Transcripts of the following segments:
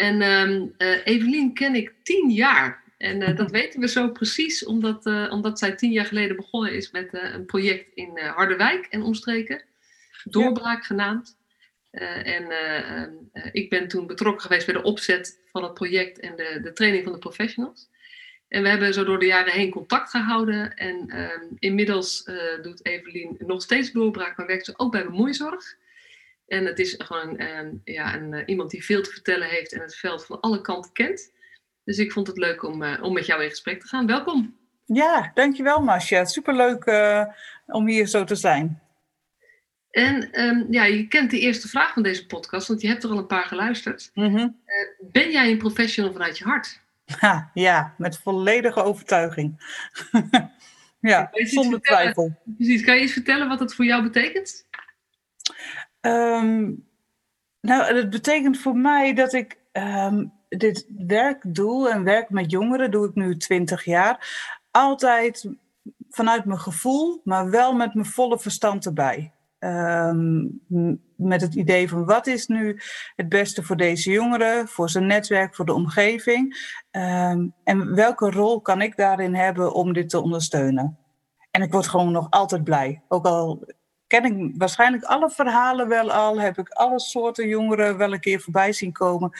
En um, Evelien ken ik tien jaar. En uh, dat weten we zo precies, omdat, uh, omdat zij tien jaar geleden begonnen is met een project in Harderwijk en omstreken. Doorbraak genaamd. en ehm, ik ben toen betrokken geweest bij de opzet van het project en de, de training van de professionals. En we hebben zo door de jaren heen contact gehouden. En um, inmiddels doet Evelien nog steeds doorbraak, maar werkt ze ook bij bemoeizorg. En het is gewoon um, ja, een, uh, iemand die veel te vertellen heeft en het veld van alle kanten kent. Dus ik vond het leuk om, uh, om met jou in gesprek te gaan. Welkom. Ja, dankjewel Masja. Superleuk uh, om hier zo te zijn. En um, ja, je kent de eerste vraag van deze podcast, want je hebt er al een paar geluisterd. Mm -hmm. ben jij een professional vanuit je hart? Ha, ja, met volledige overtuiging. ja, zonder twijfel. Precies. Kan je eens vertellen wat het voor jou betekent? Um, nou, het betekent voor mij dat ik um, dit werk doe en werk met jongeren, doe ik nu 20 jaar, altijd vanuit mijn gevoel, maar wel met mijn volle verstand erbij. Um, met het idee van wat is nu het beste voor deze jongeren, voor zijn netwerk, voor de omgeving. En welke rol kan ik daarin hebben om dit te ondersteunen? En ik word gewoon nog altijd blij. Ook al ken ik waarschijnlijk alle verhalen wel al, heb ik alle soorten jongeren wel een keer voorbij zien komen.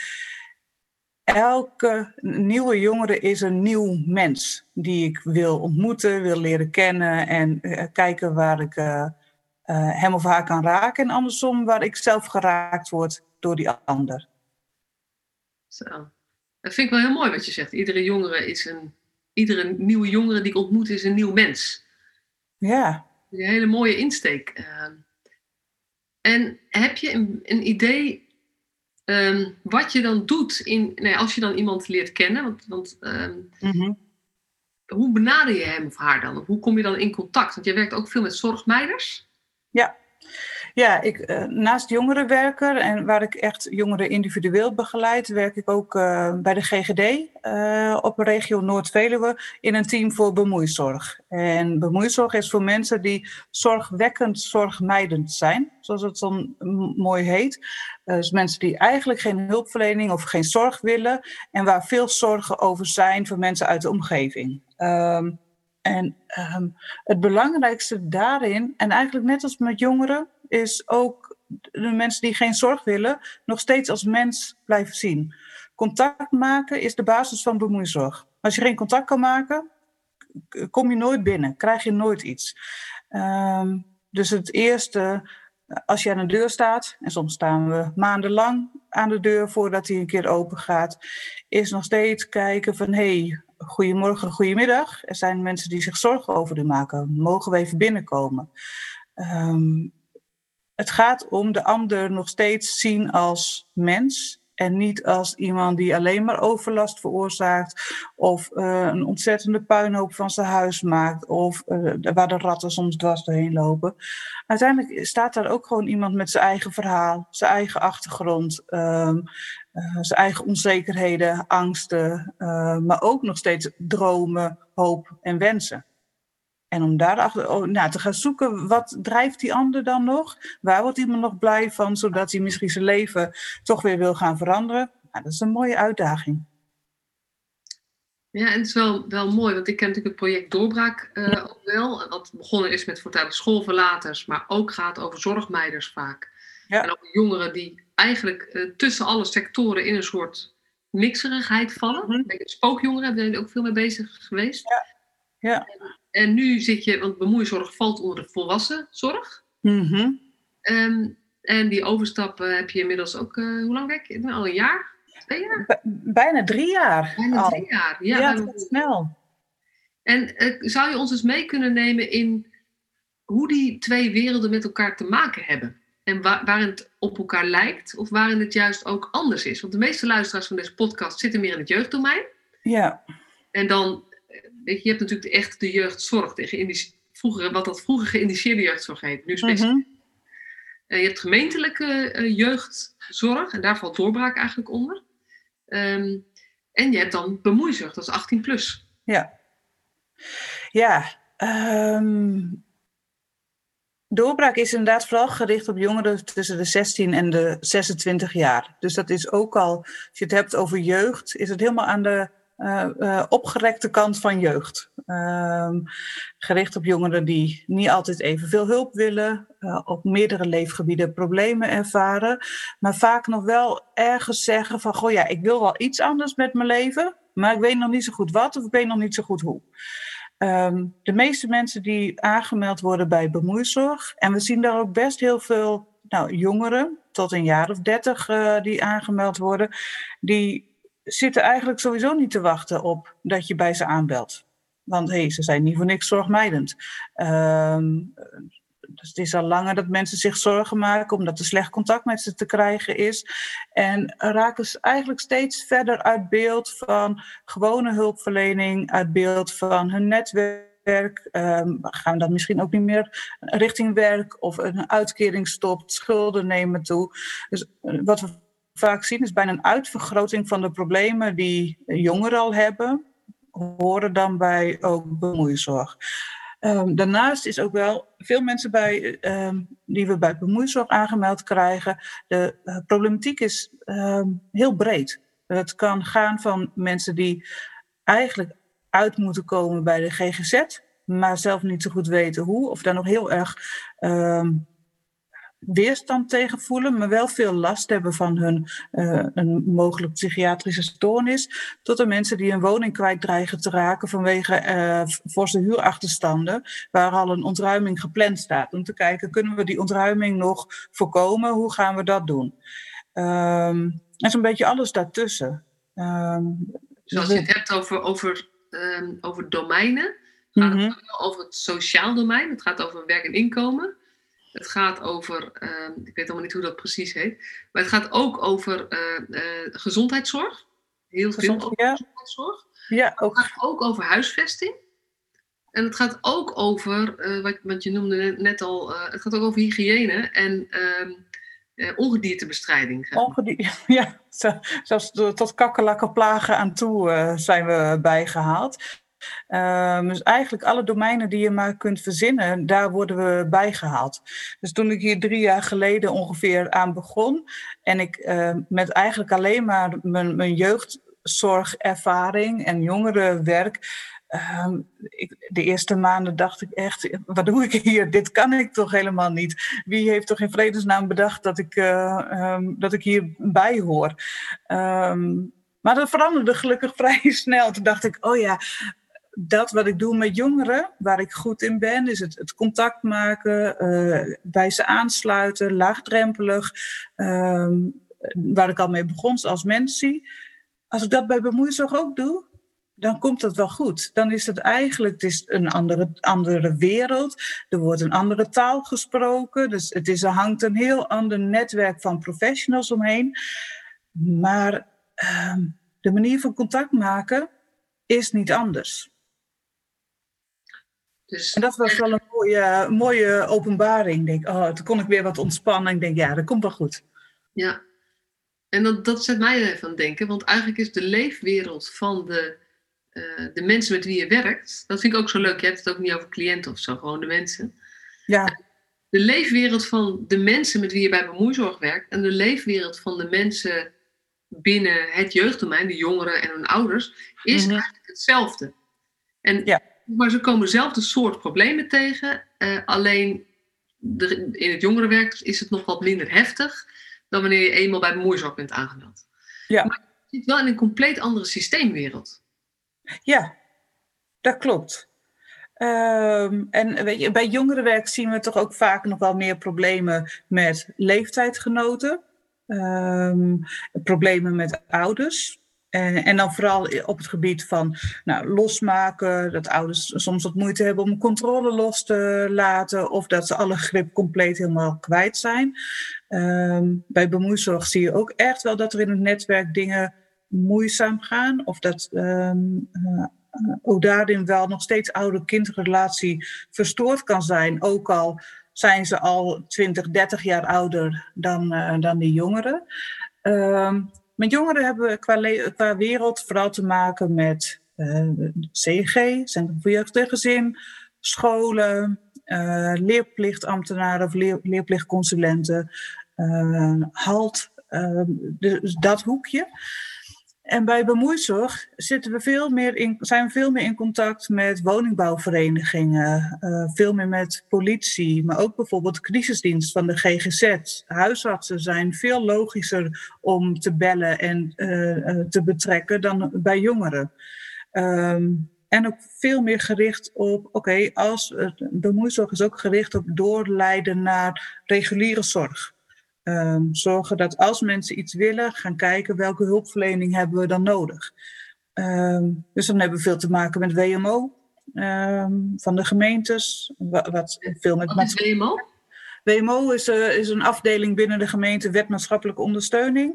Elke nieuwe jongere is een nieuw mens die ik wil ontmoeten, wil leren kennen en uh, kijken waar ik uh, uh, hem of haar kan raken. En andersom waar ik zelf geraakt word door die ander. Zo. Dat vind ik wel heel mooi wat je zegt. Iedere jongere is een, iedere nieuwe jongere die ik ontmoet is een nieuw mens. Ja, een hele mooie insteek. Uh, en heb je een, een idee um, wat je dan doet in, nee, als je dan iemand leert kennen? Want, want um, mm-hmm. hoe benader je hem of haar dan? Of hoe kom je dan in contact? Want je werkt ook veel met zorgmeiders. Ja. Ja, ik, uh, naast jongerenwerker en waar ik echt jongeren individueel begeleid, werk ik ook uh, bij de GGD uh, op regio Noord-Veluwe in een team voor bemoeizorg. En bemoeizorg is voor mensen die zorgwekkend zorgmijdend zijn, zoals het dan mooi heet. Dus mensen die eigenlijk geen hulpverlening of geen zorg willen en waar veel zorgen over zijn voor mensen uit de omgeving. Um, en um, het belangrijkste daarin, en eigenlijk net als met jongeren, is ook de mensen die geen zorg willen, nog steeds als mens blijven zien. Contact maken is de basis van bemoeizorg. Als je geen contact kan maken, kom je nooit binnen, krijg je nooit iets. Um, dus het eerste, als je aan de deur staat, en soms staan we maandenlang aan de deur voordat hij een keer open gaat, is nog steeds kijken van hé, hey, goedemorgen, goedemiddag. Er zijn mensen die zich zorgen over u maken. Mogen we even binnenkomen? Um, het gaat om de ander nog steeds zien als mens en niet als iemand die alleen maar overlast veroorzaakt of uh, een ontzettende puinhoop van zijn huis maakt of uh, waar de ratten soms dwars doorheen lopen. Uiteindelijk staat daar ook gewoon iemand met zijn eigen verhaal, zijn eigen achtergrond, um, uh, zijn eigen onzekerheden, angsten, maar ook nog steeds dromen, hoop en wensen. En om daarachter oh, nou, te gaan zoeken, wat drijft die ander dan nog? Waar wordt iemand nog blij van, zodat hij misschien zijn leven toch weer wil gaan veranderen? Nou, dat is een mooie uitdaging. Ja, en het is wel, wel mooi, want ik ken natuurlijk het project Doorbraak uh, ja. ook wel. Wat begonnen is met voortdurend schoolverlaters, maar ook gaat over zorgmeiders vaak. Ja. En ook jongeren die eigenlijk uh, tussen alle sectoren in een soort mixerigheid vallen. Mm -hmm. Spookjongeren, daar ben je ook veel mee bezig geweest. Ja. Ja. En, en, nu zit je, want bemoeizorg valt onder de volwassenzorg. Mm -hmm. um, en die overstap uh, heb je inmiddels ook, uh, hoe lang werk je? Al een jaar? Twee jaar? B bijna drie jaar. Bijna al. drie jaar, ja. Ja, dat is snel. En uh, zou je ons eens mee kunnen nemen in hoe die twee werelden met elkaar te maken hebben? En waarin het op elkaar lijkt of waarin het juist ook anders is. Want de meeste luisteraars van deze podcast zitten meer in het jeugddomein. Ja. En dan, weet je, je hebt natuurlijk echt de jeugdzorg, de vroeger, wat dat vroeger geïnitieerde jeugdzorg heet, nu specifiek. Mm je hebt gemeentelijke uh, jeugdzorg en daar valt doorbraak eigenlijk onder. Ehm, en je hebt dan bemoeizucht, dat is 18 plus. Ja. Ja, um, doorbraak is inderdaad vooral gericht op jongeren tussen de 16 en de 26 jaar. Dus dat is ook al, als je het hebt over jeugd, is het helemaal aan de uh, opgerekte kant van jeugd. Um, gericht op jongeren die niet altijd evenveel hulp willen, uh, op meerdere leefgebieden problemen ervaren, maar vaak nog wel ergens zeggen van, goh ja, ik wil wel iets anders met mijn leven, maar ik weet nog niet zo goed wat of ik weet nog niet zo goed hoe. Um, de meeste mensen die aangemeld worden bij bemoeizorg, en we zien daar ook best heel veel nou, jongeren, tot een jaar of dertig, uh, die aangemeld worden, die zitten eigenlijk sowieso niet te wachten op dat je bij ze aanbelt. Want hey, ze zijn niet voor niks zorgmijdend. Um, dus het is al langer dat mensen zich zorgen maken omdat er slecht contact met ze te krijgen is. En raken ze eigenlijk steeds verder uit beeld van gewone hulpverlening, uit beeld van hun netwerk. Um, gaan dan misschien ook niet meer richting werk of een uitkering stopt, schulden nemen toe. Dus eh, wat we vaak zien is bijna een uitvergroting van de problemen die jongeren al hebben, horen dan bij ook bemoeizorg. Um, daarnaast is ook wel veel mensen bij, um, die we bij bemoeizorg aangemeld krijgen. De uh, problematiek is um, heel breed. Het kan gaan van mensen die eigenlijk uit moeten komen bij de GGZ, maar zelf niet zo goed weten hoe, of daar nog heel erg weerstand tegen voelen, maar wel veel last hebben van hun uh, een mogelijk psychiatrische stoornis, tot de mensen die een woning kwijt dreigen te raken vanwege uh, forse huurachterstanden, waar al een ontruiming gepland staat. Om te kijken, kunnen we die ontruiming nog voorkomen? Hoe gaan we dat doen? Um, en zo'n beetje alles daartussen. Um, dus als je het hebt over, over, um, over domeinen, gaat mm -hmm. het over het sociaal domein, het gaat over werk en inkomen. Het gaat over, uh, ik weet allemaal niet hoe dat precies heet, maar het gaat ook over uh, gezondheidszorg. Heel veel over ja. gezondheidszorg. Ja, ook. Het gaat ook over huisvesting. En het gaat ook over, uh, wat, wat, je noemde net al, het gaat ook over hygiëne en ehm, ongediertebestrijding. Ongedierte, ja, zelfs tot kakkerlakkenplagen aan toe zijn we bijgehaald. Um, dus eigenlijk alle domeinen die je maar kunt verzinnen, daar worden we bijgehaald. Dus toen ik hier drie jaar geleden ongeveer aan begon en ik uh, met eigenlijk alleen maar mijn, jeugdzorgervaring en jongerenwerk ik, de eerste maanden dacht ik echt, wat doe ik hier? Dit kan ik toch helemaal niet? Wie heeft toch in vredesnaam bedacht dat ik, um, dat ik hierbij hoor? Maar dat veranderde gelukkig vrij snel. Toen dacht ik, oh ja, dat wat ik doe met jongeren, waar ik goed in ben, is het, het contact maken, uh, bij ze aansluiten, laagdrempelig, uh, waar ik al mee begon als mensie. Als ik dat bij bemoeizorg ook doe, dan komt dat wel goed. Dan is het eigenlijk is een andere, andere wereld. Er wordt een andere taal gesproken. Dus het is, er hangt een heel ander netwerk van professionals omheen. Maar uh, de manier van contact maken is niet anders. Dus, en dat was wel een mooie, mooie openbaring. Denk, oh, toen kon ik weer wat ontspannen. Ik denk, ja, dat komt wel goed. Ja, en dat, dat zet mij even aan het denken. Want eigenlijk is de leefwereld van de, uh, de mensen met wie je werkt... Dat vind ik ook zo leuk. Je hebt het ook niet over cliënten of zo, gewoon de mensen. Ja. De leefwereld van de mensen met wie je bij bemoeizorg werkt... en de leefwereld van de mensen binnen het jeugddomein, de jongeren en hun ouders... is mm-hmm. eigenlijk hetzelfde. En ja maar ze komen zelf soort problemen tegen. Uh, alleen de, in het jongerenwerk is het nog wat minder heftig dan wanneer je eenmaal bij bemoeizorg bent aangemeld. Ja. Maar je zit wel in een compleet andere systeemwereld. Ja, dat klopt. Um, en weet je, bij jongerenwerk zien we toch ook vaak nog wel meer problemen met leeftijdgenoten. Um, problemen met ouders. En, en, dan vooral op het gebied van nou, losmaken, dat ouders soms wat moeite hebben om controle los te laten, of dat ze alle grip compleet helemaal kwijt zijn. Ehm, bij bemoeizorg zie je ook echt wel dat er in het netwerk dingen moeizaam gaan, of dat um, uh, ook daarin wel nog steeds ouder-kindrelatie verstoord kan zijn, ook al zijn ze al 20, 30 jaar ouder dan, uh, dan die jongeren. Um, met jongeren hebben we qua, wereld vooral te maken met uh, CG, Centrum voor Jeugd en Gezin, scholen, uh, leerplichtambtenaren of leer, leerplichtconsulenten, uh, HALT, dus dat hoekje. En bij bemoeizorg zitten we veel meer in, zijn we veel meer in contact met woningbouwverenigingen, uh, veel meer met politie, maar ook bijvoorbeeld de crisisdienst van de GGZ. Huisartsen zijn veel logischer om te bellen en uh, te betrekken dan bij jongeren. Um, en ook veel meer gericht op, oké, als bemoeizorg is ook gericht op doorleiden naar reguliere zorg. Um, zorgen dat als mensen iets willen, gaan kijken welke hulpverlening hebben we dan nodig. Um, dus dan hebben we veel te maken met WMO um, van de gemeentes. Wat, wat veel met wat is WMO? WMO is, uh, is, een afdeling binnen de gemeente wet maatschappelijke ondersteuning.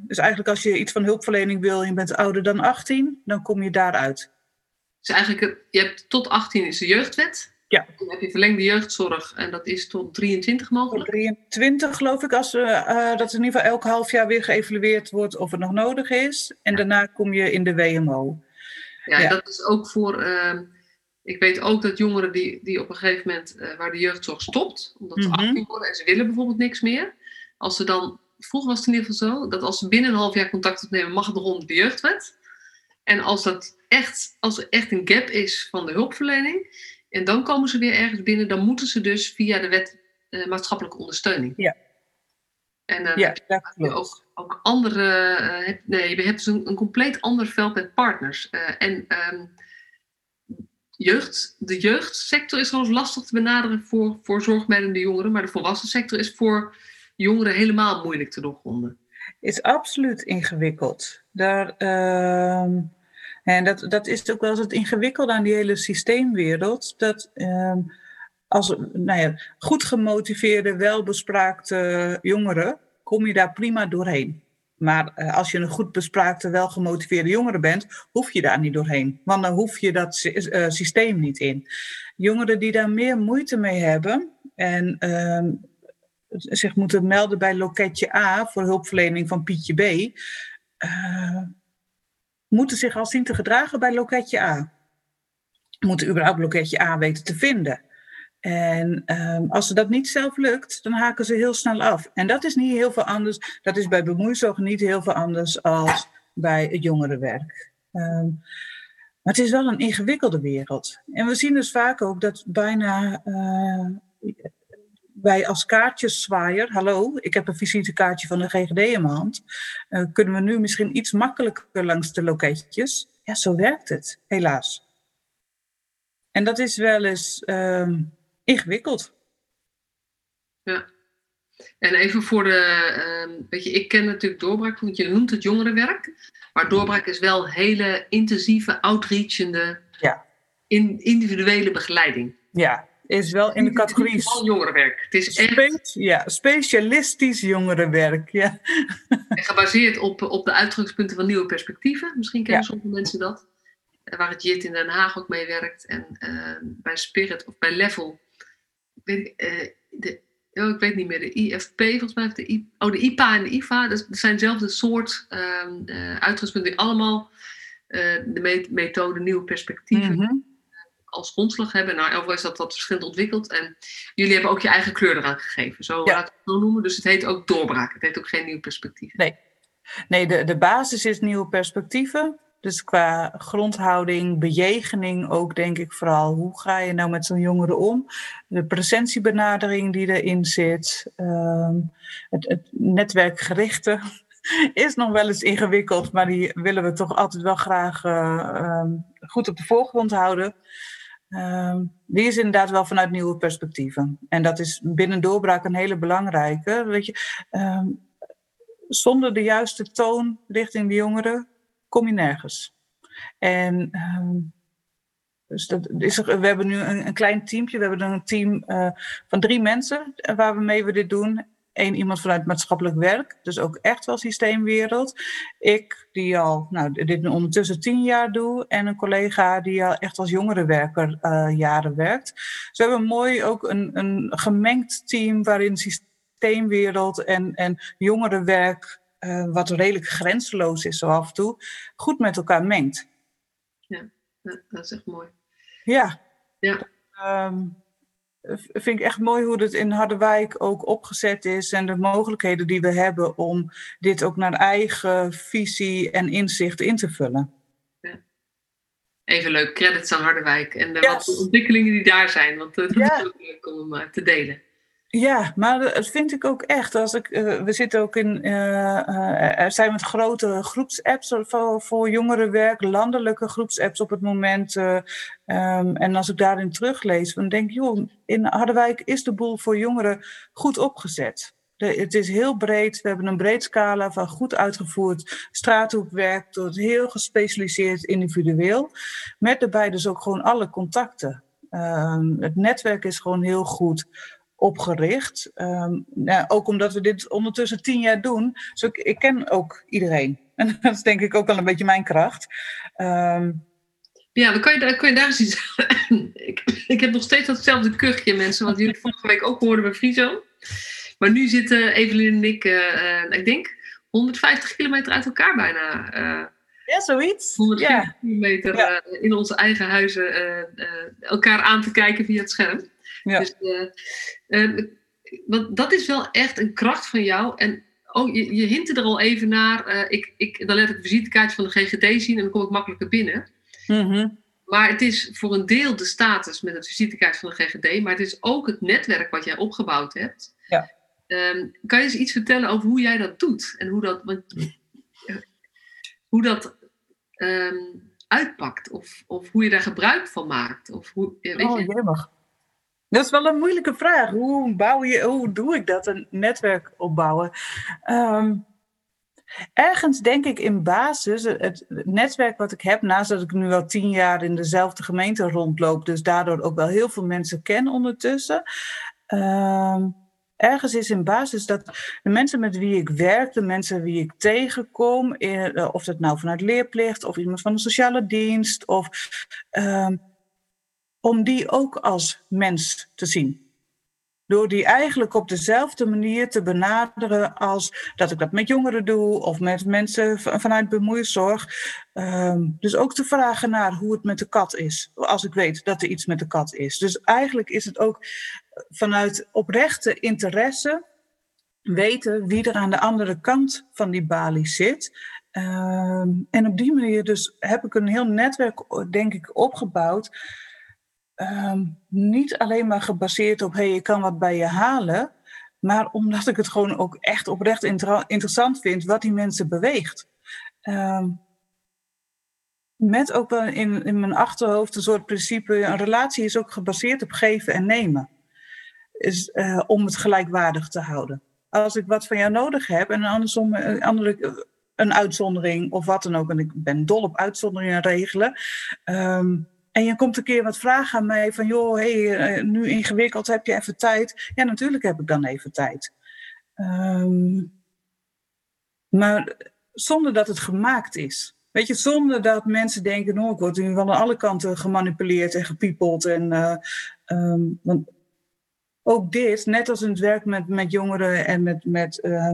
dus eigenlijk als je iets van hulpverlening wil en je bent ouder dan 18, dan kom je daaruit. Dus eigenlijk, je hebt tot 18 is de jeugdwet. Ja. Dan heb je verlengde jeugdzorg en dat is tot 23 mogelijk? Tot 23 geloof ik, als, uh, dat in ieder geval elk half jaar weer geëvalueerd wordt of het nog nodig is. En daarna kom je in de WMO. Ja, ja. dat is ook voor... Uh, ik weet ook dat jongeren die, die op een gegeven moment uh, waar de jeugdzorg stopt, omdat ze mm -hmm. 18 worden en ze willen bijvoorbeeld niks meer. Als ze dan, vroeger was het in ieder geval zo, dat als ze binnen een half jaar contact opnemen, mag het nog onder de jeugdwet. En als, dat echt, als er echt een gap is van de hulpverlening, en dan komen ze weer ergens binnen, dan moeten ze dus via de wet uh, maatschappelijke ondersteuning. Ja. En dan ja, heb je ook, ook andere, uh, heb, nee, je hebt dus een, een, compleet ander veld met partners. Uh, en um, jeugd, de jeugdsector is gewoon lastig te benaderen voor, voor zorgmijdende jongeren, maar de volwassen sector is voor jongeren helemaal moeilijk te doorgronden. Is absoluut ingewikkeld. Daar. Uh en dat, dat is ook wel eens het ingewikkelde aan die hele systeemwereld. Dat um, als nou ja, goed gemotiveerde, welbespraakte jongeren, kom je daar prima doorheen. Maar uh, als je een goed bespraakte, welgemotiveerde jongere bent, hoef je daar niet doorheen. Want dan hoef je dat uh, systeem niet in. Jongeren die daar meer moeite mee hebben en uh, zich moeten melden bij loketje A voor hulpverlening van Pietje B uh, moeten zich al zien te gedragen bij loketje A. Moeten überhaupt loketje A weten te vinden. En um, als ze dat niet zelf lukt, dan haken ze heel snel af. En dat is niet heel veel anders. Dat is bij bemoeizorg niet heel veel anders als bij het jongerenwerk. Um, maar het is wel een ingewikkelde wereld. En we zien dus vaak ook dat bijna uh, wij als kaartjeszwaaier, hallo, ik heb een visitekaartje van de GGD in mijn hand, uh, kunnen we nu misschien iets makkelijker langs de loketjes? Ja, zo werkt het, helaas. En dat is wel eens uh, ingewikkeld. Ja. En even voor de, uh, weet je, ik ken natuurlijk doorbraak, want je noemt het jongerenwerk, maar doorbraak is wel hele intensieve, outreachende, ja. in, individuele begeleiding. Ja, is wel in de categorie. Het is jongerenwerk. Het is echt... ja, specialistisch jongerenwerk. Ja. En gebaseerd op, op de uitgangspunten van nieuwe perspectieven. Misschien kennen ja. sommige mensen dat. Eh, waar het JIT in Den Haag ook mee werkt. En uh, bij Spirit of bij Level. Ik weet, uh, de, oh, ik weet niet meer, de IFP volgens mij. De I, oh, de IPA en de IFA. Dat zijn dezelfde soort uh, uitgangspunten. Die allemaal de methode nieuwe perspectieven. Mm -hmm als grondslag hebben. Nou, overigens is dat wat verschillend ontwikkeld. En jullie hebben ook je eigen kleur eraan gegeven. Zo ja. laat ik het zo noemen. Dus het heet ook doorbraak. Het heet ook geen nieuw perspectief. Nee, nee de, de basis is nieuwe perspectieven. Dus qua grondhouding, bejegening ook, denk ik vooral. Hoe ga je nou met zo'n jongere om? De presentiebenadering die erin zit. Um, het, het netwerkgerichte is nog wel eens ingewikkeld. Maar die willen we toch altijd wel graag uh, um, goed op de voorgrond houden. Uh, die is inderdaad wel vanuit nieuwe perspectieven. En dat is binnen doorbraak een hele belangrijke. Weet je, uh, zonder de juiste toon richting de jongeren kom je nergens. En ehm, dus dat is, we hebben nu een, een klein teampje. We hebben een team uh, van drie mensen waar we mee we dit doen. Eén iemand vanuit maatschappelijk werk, dus ook echt wel systeemwereld. Ik, die al nou, dit ondertussen tien jaar doe. En een collega die al echt als jongerenwerker uh, jaren werkt. Dus we hebben mooi ook een, een gemengd team waarin systeemwereld en, en jongerenwerk, uh, wat redelijk grenzeloos is zo af en toe, goed met elkaar mengt. Ja, dat is echt mooi. Ja. ja. Um, vind ik echt mooi hoe het in Harderwijk ook opgezet is en de mogelijkheden die we hebben om dit ook naar eigen visie en inzicht in te vullen. Even leuk, credits aan Harderwijk en de yes. ontwikkelingen die daar zijn, want dat ja. is ook leuk om uh, te delen. Ja, maar dat vind ik ook echt. Als ik, uh, we zitten ook in. Uh, er zijn met grote groepsapps voor, voor jongerenwerk, landelijke groepsapps op het moment. Um, en als ik daarin teruglees, dan denk ik, joh, in Harderwijk is de boel voor jongeren goed opgezet. De, het is heel breed. We hebben een breed scala van goed uitgevoerd straathoekwerk tot heel gespecialiseerd individueel. Met daarbij dus ook gewoon alle contacten. Um, het netwerk is gewoon heel goed opgericht. Um, ja, ook omdat we dit ondertussen tien jaar doen. Dus ik, ik, ken ook iedereen. En dat is denk ik ook wel een beetje mijn kracht. Um, ja, dan kan je, kan je daar eens iets... ik, ik heb nog steeds datzelfde kuchje, mensen. Wat jullie vorige week ook hoorden bij Friso. Maar nu zitten Evelien en ik, uh, ik denk, 150 kilometer uit elkaar bijna. Uh, ja, zoiets. 150 ja. kilometer. Uh, in onze eigen huizen elkaar aan te kijken via het scherm. Ja. Dus, uh, want dat is wel echt een kracht van jou. En oh, je, je hintte er al even naar. Uh, ik, ik, dan let ik een visitekaartje van de GGD zien en dan kom ik makkelijker binnen. Mm-hmm. Maar het is voor een deel de status met het visitekaartje van de GGD, maar het is ook het netwerk wat jij opgebouwd hebt. Ja. Um, kan je eens iets vertellen over hoe jij dat doet en hoe dat, want, hoe dat um, uitpakt of, of hoe je daar gebruik van maakt? Of hoe, weet oh, je? jemig. Dat is wel een moeilijke vraag. Hoe, bouw je, hoe doe ik dat, een netwerk opbouwen? Um, ergens denk ik in basis, het netwerk wat ik heb, naast dat ik nu al tien jaar in dezelfde gemeente rondloop, dus daardoor ook wel heel veel mensen ken ondertussen. Um, ergens is in basis dat de mensen met wie ik werk, de mensen wie ik tegenkom, eh, of dat nou vanuit leerplicht of iemand van de sociale dienst, of um, om die ook als mens te zien. Door die eigenlijk op dezelfde manier te benaderen als dat ik dat met jongeren doe of met mensen vanuit bemoeizorg. Um, dus ook te vragen naar hoe het met de kat is, als ik weet dat er iets met de kat is. Dus eigenlijk is het ook vanuit oprechte interesse weten wie er aan de andere kant van die balie zit. Um, en op die manier dus heb ik een heel netwerk, denk ik, opgebouwd um, niet alleen maar gebaseerd op, hé, hey, je kan wat bij je halen, maar omdat ik het gewoon ook echt oprecht inter interessant vind wat die mensen beweegt. Um, met ook wel in, in mijn achterhoofd een soort principe, een relatie is ook gebaseerd op geven en nemen. Is, uh, om het gelijkwaardig te houden. Als ik wat van jou nodig heb en andersom, een, andere, een uitzondering of wat dan ook, en ik ben dol op uitzonderingen regelen, um, en je komt een keer wat vragen aan mij van, joh, hey, eh, nu ingewikkeld, heb je even tijd? Ja, natuurlijk heb ik dan even tijd. Um, maar zonder dat het gemaakt is. Weet je, zonder dat mensen denken, oh, ik word nu aan alle kanten gemanipuleerd en gepiepeld. En, uh, um, want ook dit, net als in het werk met, met jongeren en met, met uh,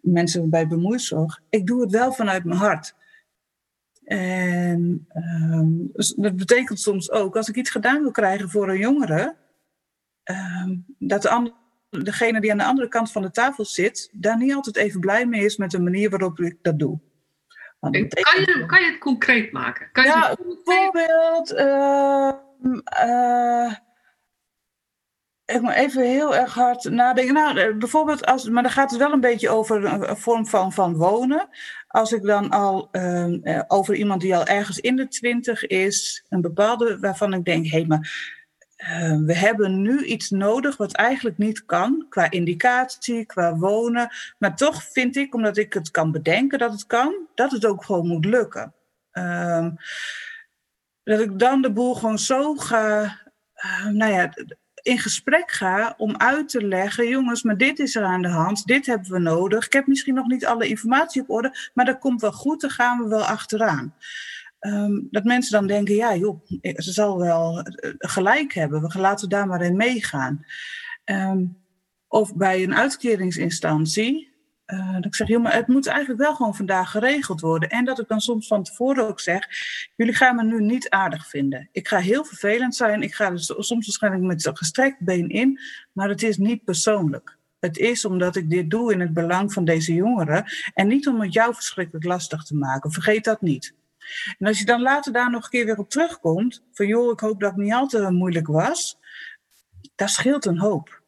mensen bij bemoeizorg, ik doe het wel vanuit mijn hart. En um, dus dat betekent soms ook, als ik iets gedaan wil krijgen voor een jongere, um, dat de ander, degene die aan de andere kant van de tafel zit, daar niet altijd even blij mee is met de manier waarop ik dat doe. kan, je, kan je het concreet maken? Kan je ja, bijvoorbeeld. Uh, uh, ik moet even heel erg hard nadenken. Nou, eh, bijvoorbeeld, als, maar dan gaat het wel een beetje over een, vorm van, van wonen. Als ik dan al uh, over iemand die al ergens in de twintig is, een bepaalde waarvan ik denk, hé, hey, maar eh, we hebben nu iets nodig wat eigenlijk niet kan, qua indicatie, qua wonen. Maar toch vind ik, omdat ik het kan bedenken dat het kan, dat het ook gewoon moet lukken. Ehm, dat ik dan de boel gewoon zo ga, nou ja, in gesprek ga om uit te leggen, jongens, maar dit is er aan de hand, dit hebben we nodig. Ik heb misschien nog niet alle informatie op orde, maar dat komt wel goed, daar gaan we wel achteraan. Um, dat mensen dan denken, ja joh, ze zal wel eh, gelijk hebben, we laten daar maar in meegaan. Um, of bij een uitkeringsinstantie, uh, dat ik zeg, joh, maar het moet eigenlijk wel gewoon vandaag geregeld worden. En dat ik dan soms van tevoren ook zeg, jullie gaan me nu niet aardig vinden. Ik ga heel vervelend zijn, ik ga er soms waarschijnlijk met gestrekt been in, maar het is niet persoonlijk. Het is omdat ik dit doe in het belang van deze jongeren en niet om het jou verschrikkelijk lastig te maken. Vergeet dat niet. En als je dan later daar nog een keer weer op terugkomt, van joh, ik hoop dat het niet al te moeilijk was, dat scheelt een hoop.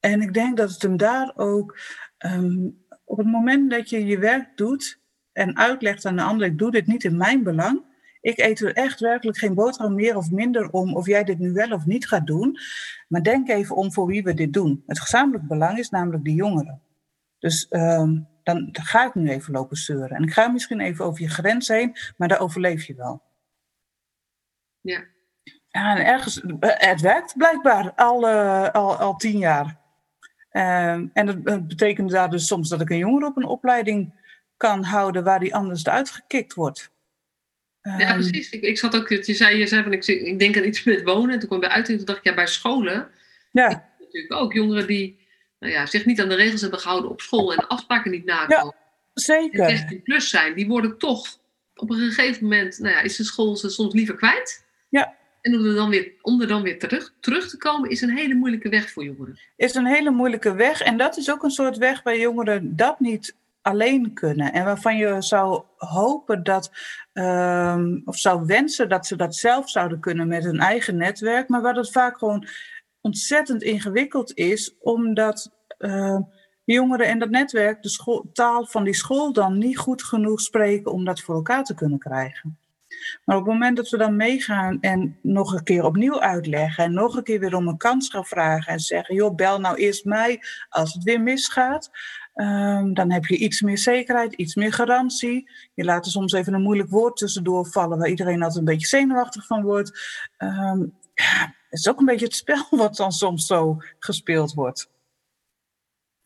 En ik denk dat het hem daar ook, um, op het moment dat je je werk doet en uitlegt aan de ander, ik doe dit niet in mijn belang, ik eet er echt werkelijk geen boterham meer of minder om of jij dit nu wel of niet gaat doen. Maar denk even om voor wie we dit doen. Het gezamenlijk belang is namelijk de jongeren. Dus um, dan ga ik nu even lopen zeuren. En ik ga misschien even over je grens heen, maar daar overleef je wel. Ja. Ja, en ergens, het werkt blijkbaar al, uh, al, al tien jaar. Uh, en dat betekent daar dus soms dat ik een jongere op een opleiding kan houden waar die anders uitgekikt wordt. Um, ja, precies. Ik, ik zat ook, je zei, je zei van ik, ik denk aan iets met wonen. En toen kwam bij uit en toen dacht ik, ja, bij scholen. Ja. Natuurlijk ook jongeren die nou ja, zich niet aan de regels hebben gehouden op school en de afspraken niet nakomen. Ja, zeker. Die plus zijn, die worden toch op een gegeven moment, nou ja, is de school ze soms liever kwijt. En om er dan weer, om dan weer terug, terug te komen, is een hele moeilijke weg voor jongeren. Is een hele moeilijke weg. En dat is ook een soort weg waar jongeren dat niet alleen kunnen. En waarvan je zou hopen dat, um, of zou wensen dat ze dat zelf zouden kunnen met hun eigen netwerk. Maar waar dat vaak gewoon ontzettend ingewikkeld is, omdat uh, jongeren en dat netwerk de taal van die school dan niet goed genoeg spreken om dat voor elkaar te kunnen krijgen. Maar op het moment dat we dan meegaan en nog een keer opnieuw uitleggen en nog een keer weer om een kans gaan vragen en zeggen, joh, bel nou eerst mij als het weer misgaat, um, dan heb je iets meer zekerheid, iets meer garantie. Je laat er soms even een moeilijk woord tussendoor vallen waar iedereen altijd een beetje zenuwachtig van wordt. Um, ja, het is ook een beetje het spel wat dan soms zo gespeeld wordt.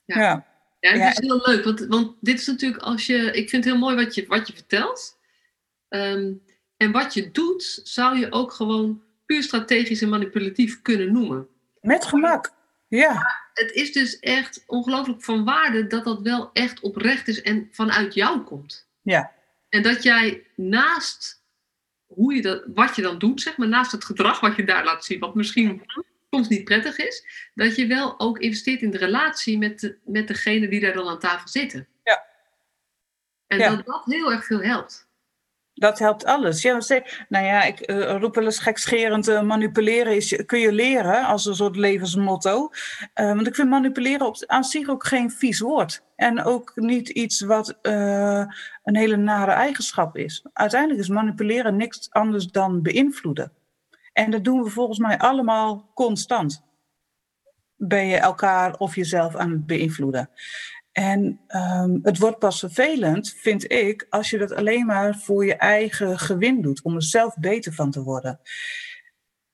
Ja. ja. Ja, het is heel leuk, want, want dit is natuurlijk als je. Ik vind het heel mooi wat je, wat je vertelt. Um, en wat je doet, zou je ook gewoon puur strategisch en manipulatief kunnen noemen. Met gemak, ja. Maar het is dus echt ongelooflijk van waarde dat dat wel echt oprecht is en vanuit jou komt. Ja. En dat jij naast hoe je dat, wat je dan doet, zeg maar, naast het gedrag wat je daar laat zien, wat misschien soms niet prettig is, dat je wel ook investeert in de relatie met, de, met degene die daar dan aan tafel zitten. Ja. En dat dat heel erg veel helpt. Dat helpt alles. Ja, nou ja, ik uh, roep wel eens gekscherend, uh, manipuleren is, kun je leren als een soort levensmotto. Uh, want ik vind manipuleren op, aan zich ook geen vies woord. En ook niet iets wat een hele nare eigenschap is. Uiteindelijk is manipuleren niks anders dan beïnvloeden. En dat doen we volgens mij allemaal constant. Ben je elkaar of jezelf aan het beïnvloeden. En um, het wordt pas vervelend, vind ik, als je dat alleen maar voor je eigen gewin doet, om er zelf beter van te worden.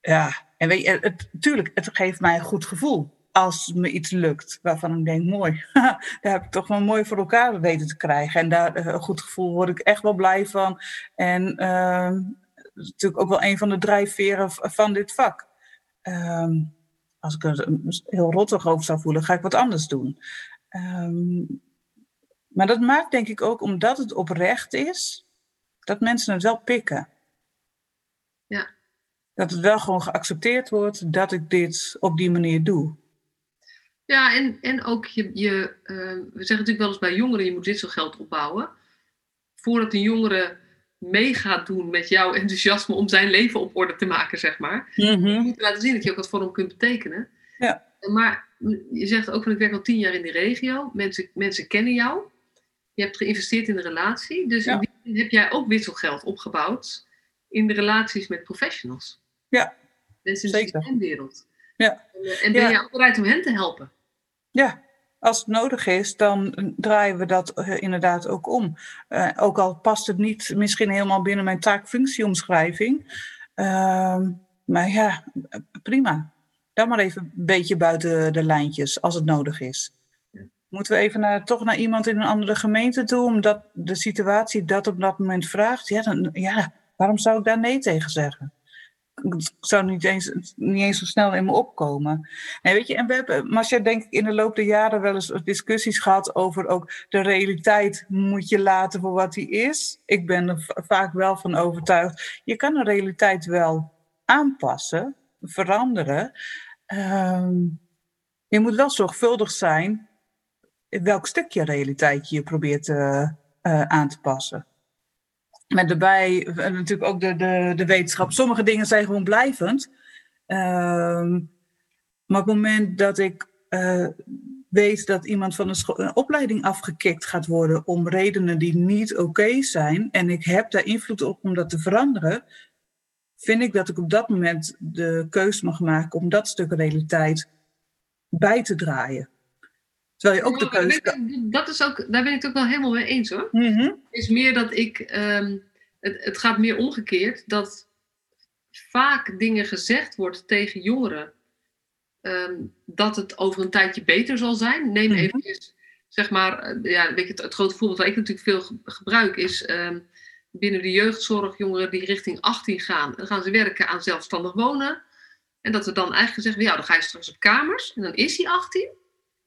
Ja, en weet je, het, tuurlijk, het geeft mij een goed gevoel als me iets lukt, waarvan ik denk, mooi, daar heb ik toch wel mooi voor elkaar weten te krijgen. En daar een goed gevoel word ik echt wel blij van. En is natuurlijk ook wel een van de drijfveren van dit vak. Um, als ik er heel rottig over zou voelen, ga ik wat anders doen. Um, maar dat maakt denk ik ook, omdat het oprecht is, dat mensen het wel pikken. Ja. Dat het wel gewoon geaccepteerd wordt dat ik dit op die manier doe. Ja, en, en ook je, je uh, we zeggen natuurlijk wel eens bij jongeren, je moet dit soort geld opbouwen. Voordat een jongere mee gaat doen met jouw enthousiasme om zijn leven op orde te maken, zeg maar. Mm -hmm. Je moet laten zien dat je ook wat voor hem kunt betekenen. Ja. Maar je zegt ook van ik werk al tien jaar in die regio. Mensen, mensen kennen jou. Je hebt geïnvesteerd in de relatie. Dus in die heb jij ook wisselgeld opgebouwd in de relaties met professionals. Ja, Mensen in de systeemwereld. Ja. En, en ben Ja. je ook bereid om hen te helpen? Ja, als het nodig is, dan draaien we dat eh, inderdaad ook om. Eh, ook al past het niet misschien helemaal binnen mijn taakfunctieomschrijving. Ehm, maar ja, prima. Dan maar even een beetje buiten de lijntjes als het nodig is. Moeten we even naar, toch naar iemand in een andere gemeente toe, omdat de situatie dat op dat moment vraagt? Ja, dan, ja waarom zou ik daar nee tegen zeggen? Het zou niet eens, niet eens zo snel in me opkomen. Nee, weet je, en we hebben, Marcia, denk ik in de loop der jaren wel eens discussies gehad over ook de realiteit moet je laten voor wat die is. Ik ben er va- vaak wel van overtuigd. Je kan de realiteit wel aanpassen, veranderen. Ehm, je moet wel zorgvuldig zijn in welk stukje realiteit je probeert eh, aan te passen. Met daarbij eh, natuurlijk ook de, de, de wetenschap. Sommige dingen zijn gewoon blijvend. Ehm, maar op het moment dat ik eh, weet dat iemand van een opleiding afgekikt gaat worden om redenen die niet oké zijn, en ik heb daar invloed op om dat te veranderen, vind ik dat ik op dat moment de keus mag maken om dat stuk realiteit bij te draaien. Terwijl je ook de keuze Dat is ook, daar ben ik het ook wel helemaal mee eens hoor. Mhm. Het is meer dat ik. ehm, het, het gaat meer omgekeerd. Dat vaak dingen gezegd wordt tegen jongeren. ehm, dat het over een tijdje beter zal zijn. Neem Mhm. eventjes, zeg maar. eh, ja, weet je, het, het grote voorbeeld waar ik natuurlijk veel ge- gebruik is. ehm, binnen de jeugdzorg jongeren die richting 18 gaan. Dan gaan ze werken aan zelfstandig wonen. En dat er dan eigenlijk gezegd wordt, ja, dan ga je straks op kamers. En dan is hij 18.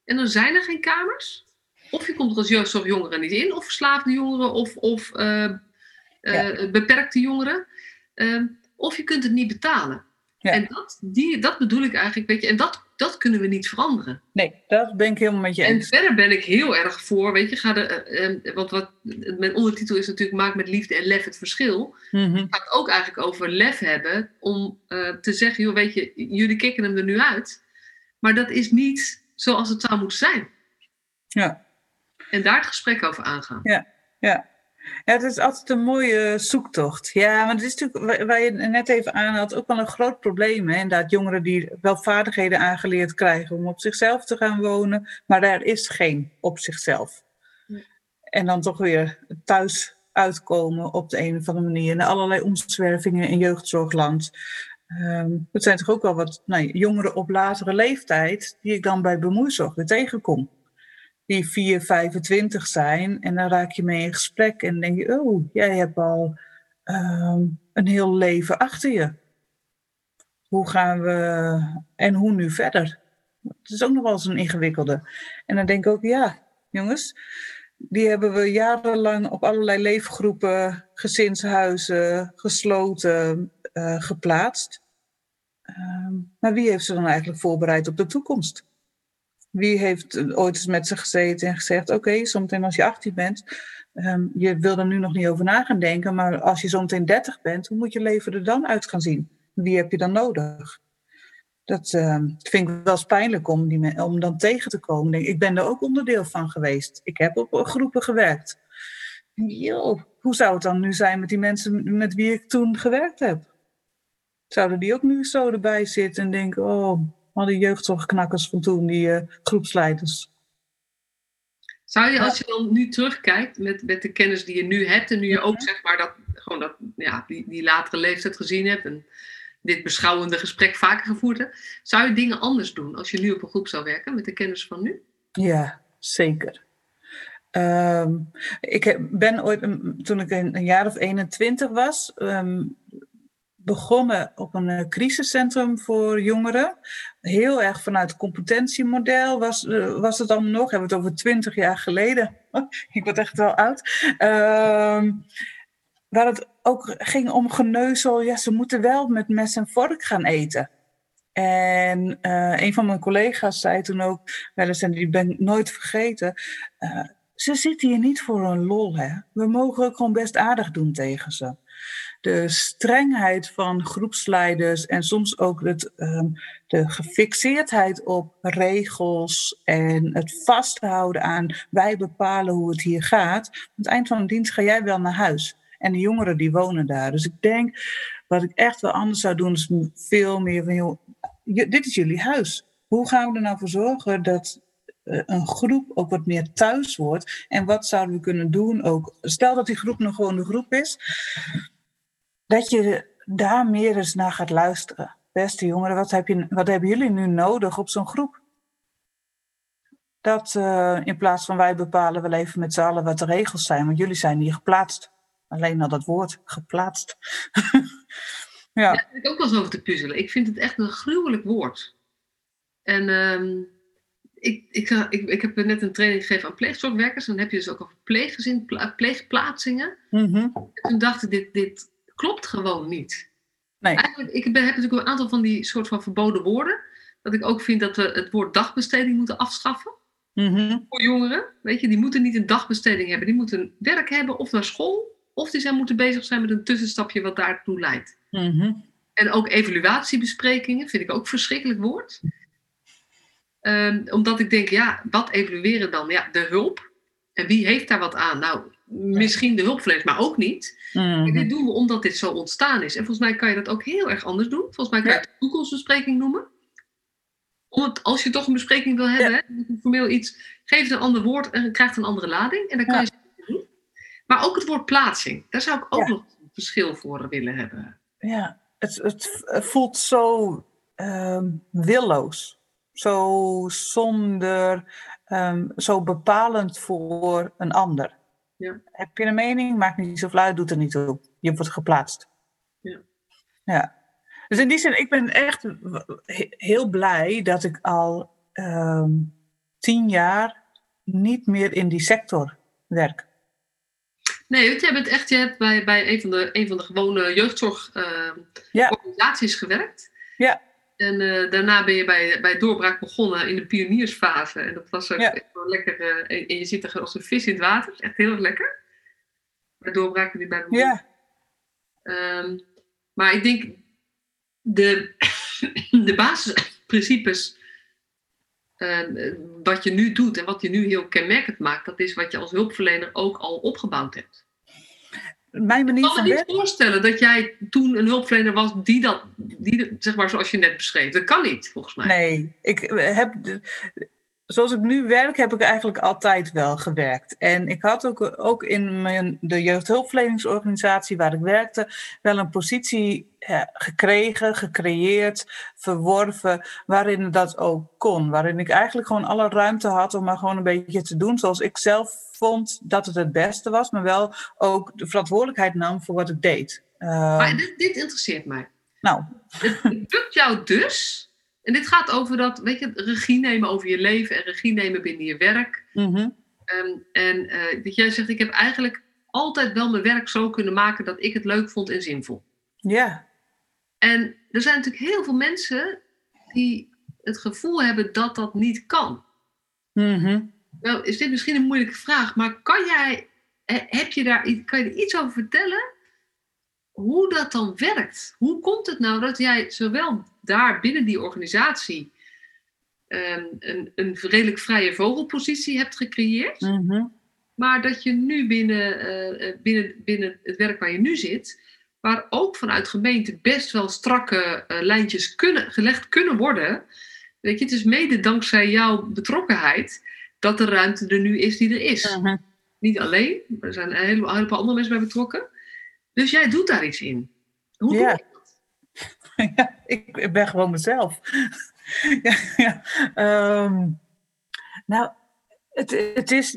En dan zijn er geen kamers. Of je komt er als jeugdzorgjongere niet in, of verslaafde jongeren, of, of eh, eh, beperkte jongeren. Ehm, of je kunt het niet betalen. Ja. En dat, die, dat bedoel ik eigenlijk, weet je, en dat, dat kunnen we niet veranderen. Nee, dat ben ik helemaal met je En eens. verder ben ik heel erg voor, weet je, ga de, eh, eh, want wat, mijn ondertitel is natuurlijk Maak met liefde en lef het verschil. Mhm. Het gaat ook eigenlijk over lef hebben om eh, te zeggen, joh, weet je, jullie kicken hem er nu uit. Maar dat is niet zoals het zou moeten zijn. Ja. En daar het gesprek over aangaan. Ja, ja, het is altijd een mooie zoektocht. Ja, maar het is natuurlijk, wa- waar je net even aan had, ook wel een groot probleem. Hè? Inderdaad, jongeren die wel vaardigheden aangeleerd krijgen om op zichzelf te gaan wonen, maar er is geen op zichzelf. Nee. En dan toch weer thuis uitkomen op de een of andere manier. En allerlei omzwervingen in jeugdzorgland. Ehm het zijn toch ook wel wat nou, jongeren op latere leeftijd die ik dan bij bemoeizorg weer tegenkom die 4, 25 zijn. En dan raak je mee in gesprek en denk je, oh, jij hebt al ehm, een heel leven achter je. Hoe gaan we en hoe nu verder? Het is ook nog wel eens een ingewikkelde. En dan denk ik ook, ja, jongens, die hebben we jarenlang op allerlei leefgroepen, gezinshuizen, gesloten, eh, geplaatst. Ehm, maar wie heeft ze dan eigenlijk voorbereid op de toekomst? Wie heeft ooit eens met ze gezeten en gezegd: Oké, zometeen als je 18 bent, ehm, je wil er nu nog niet over na gaan denken, maar als je zometeen 30 bent, hoe moet je leven er dan uit gaan zien? Wie heb je dan nodig? Dat ehm, vind ik wel eens pijnlijk om, die, om dan tegen te komen. Ik ben er ook onderdeel van geweest. Ik heb op groepen gewerkt. Yo, hoe zou het dan nu zijn met die mensen met wie ik toen gewerkt heb? Zouden die ook nu zo erbij zitten en denken: Oh, al die jeugdzorgknakkers van toen, die eh, groepsleiders. Zou je, als je dan nu terugkijkt met, met de kennis die je nu hebt, en nu je ook zeg maar dat, gewoon dat, ja, die, die latere leeftijd gezien hebt en dit beschouwende gesprek vaker gevoerd hebt, zou je dingen anders doen als je nu op een groep zou werken met de kennis van nu? Ja, zeker. Ehm, ik ben ooit, toen ik een, een jaar of 21 was, ehm, begonnen op een eh, crisiscentrum voor jongeren. Heel erg vanuit het competentiemodel was, eh, was het allemaal nog. Hebben we het over 20 jaar geleden. ik word echt wel oud. Ehm, waar het ook ging om geneuzel. Ja, ze moeten wel met mes en vork gaan eten. En eh, een van mijn collega's zei toen ook wel eens, en die ben ik nooit vergeten. ze zitten hier niet voor een lol, hè. We mogen ook gewoon best aardig doen tegen ze. De strengheid van groepsleiders en soms ook het, ehm, de gefixeerdheid op regels en het vasthouden aan wij bepalen hoe het hier gaat. Aan het eind van de dienst ga jij wel naar huis. En de jongeren die wonen daar. Dus ik denk, wat ik echt wel anders zou doen, is veel meer van, joh, dit is jullie huis. Hoe gaan we er nou voor zorgen dat eh, een groep ook wat meer thuis wordt? En wat zouden we kunnen doen ook? Stel dat die groep nog gewoon de groep is, dat je daar meer eens naar gaat luisteren. Beste jongeren, wat, heb je, wat hebben jullie nu nodig op zo'n groep? Dat uh, in plaats van wij bepalen wel even met z'n allen wat de regels zijn, want jullie zijn hier geplaatst. Alleen al dat woord, geplaatst. ja. Daar heb ik ook wel eens over te puzzelen. Ik vind het echt een gruwelijk woord. En um, ik, ik, ik, ik heb net een training gegeven aan pleegzorgwerkers. En dan heb je dus ook over pleeggezin, pleegplaatsingen. Mm -hmm. En toen dacht ik, dit, dit klopt gewoon niet. Nee. Eigenlijk, ik heb natuurlijk een aantal van die soort van verboden woorden. Dat ik ook vind dat we het woord dagbesteding moeten afschaffen. Mm Voor jongeren. Weet je, die moeten niet een dagbesteding hebben. Die moeten werk hebben of naar school. Of die zijn moeten bezig zijn met een tussenstapje wat daartoe leidt. Mm En ook evaluatiebesprekingen vind ik ook een verschrikkelijk woord. Um, omdat ik denk, ja, wat evalueren dan? Ja, de hulp. En wie heeft daar wat aan? Nou, misschien de hulpverleners, maar ook niet. Mm dit doen we omdat dit zo ontstaan is. En volgens mij kan je dat ook heel erg anders doen. Volgens mij kan je het toekomstbespreking noemen. Om het, als je toch een bespreking wil hebben, ja. hè, formeel iets, geef het een ander woord en krijgt een andere lading. En dan kan je het doen. Maar ook het woord plaatsing. Daar zou ik ook nog een verschil voor willen hebben. Ja, het, het voelt zo uh, willoos zo zonder, um, zo bepalend voor een ander. Ja. Heb je een mening? Maakt niet zo uit, doet er niet toe. Je wordt geplaatst. Ja. ja. Dus in die zin, ik ben echt heel blij dat ik al um, tien jaar niet meer in die sector werk. Nee, want jij bent echt, je hebt bij, bij een, van de, een van de gewone jeugdzorgorganisaties uh, ja. gewerkt. Ja. En uh, daarna ben je bij, bij Doorbraak begonnen in de pioniersfase. En dat was ook echt wel lekker. Uh, en je zit er als een vis in het water. Echt heel erg lekker. Bij Doorbraak ben je bij begonnen. Ja. Um, maar ik denk, de, de basisprincipes, uh, wat je nu doet en wat je nu heel kenmerkend maakt, dat is wat je als hulpverlener ook al opgebouwd hebt mijn manier ik kan me niet voorstellen dat jij toen een hulpverlener was die dat, die, zeg maar zoals je net beschreef. Dat kan niet, volgens mij. Nee, ik heb, zoals ik nu werk, heb ik eigenlijk altijd wel gewerkt. En ik had ook, ook in mijn, de jeugdhulpverleningsorganisatie waar ik werkte, wel een positie gekregen, gecreëerd, verworven, waarin dat ook kon. Waarin ik eigenlijk gewoon alle ruimte had om maar gewoon een beetje te doen zoals ik zelf vond dat het het beste was, maar wel ook de verantwoordelijkheid nam voor wat ik deed. maar dit, dit interesseert mij. Nou. Het lukt jou dus en dit gaat over dat, weet je, regie nemen over je leven en regie nemen binnen je werk. Mm en uh, dat jij zegt, ik heb eigenlijk altijd wel mijn werk zo kunnen maken dat ik het leuk vond en zinvol. Ja. En er zijn natuurlijk heel veel mensen die het gevoel hebben dat dat niet kan. Mm Nou, is dit misschien een moeilijke vraag, maar kan jij, heb je daar, kan je er iets over vertellen? Hoe dat dan werkt? Hoe komt het nou dat jij zowel daar binnen die organisatie um, een, een redelijk vrije vogelpositie hebt gecreëerd. Mhm. Maar dat je nu binnen, uh, binnen, binnen het werk waar je nu zit, waar ook vanuit gemeente best wel strakke uh, lijntjes kunnen, gelegd kunnen worden. Weet je, het is mede dankzij jouw betrokkenheid dat de ruimte er nu is die er is. Mhm. Niet alleen, er zijn een heleboel, andere mensen bij betrokken. Dus jij doet daar iets in. Hoe doe je ja, ik ben gewoon mezelf. ja, ja. Um, nou, het, het is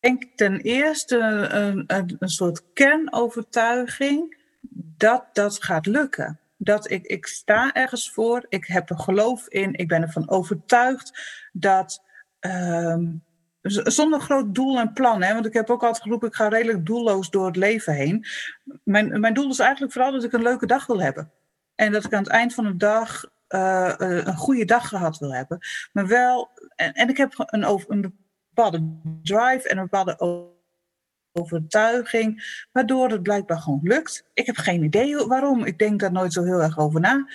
denk ik ten eerste een, een, een soort kernovertuiging dat dat gaat lukken. Dat ik, ik sta ergens voor, ik heb er geloof in, ik ben ervan overtuigd dat um, zonder groot doel en plan. Hè? Want ik heb ook altijd geroepen, ik ga redelijk doelloos door het leven heen. Mijn, mijn doel is eigenlijk vooral dat ik een leuke dag wil hebben. En dat ik aan het eind van de dag uh, een goede dag gehad wil hebben. Maar wel, en, en ik heb een, een bepaalde drive en een bepaalde overtuiging, waardoor het blijkbaar gewoon lukt. Ik heb geen idee waarom. Ik denk daar nooit zo heel erg over na.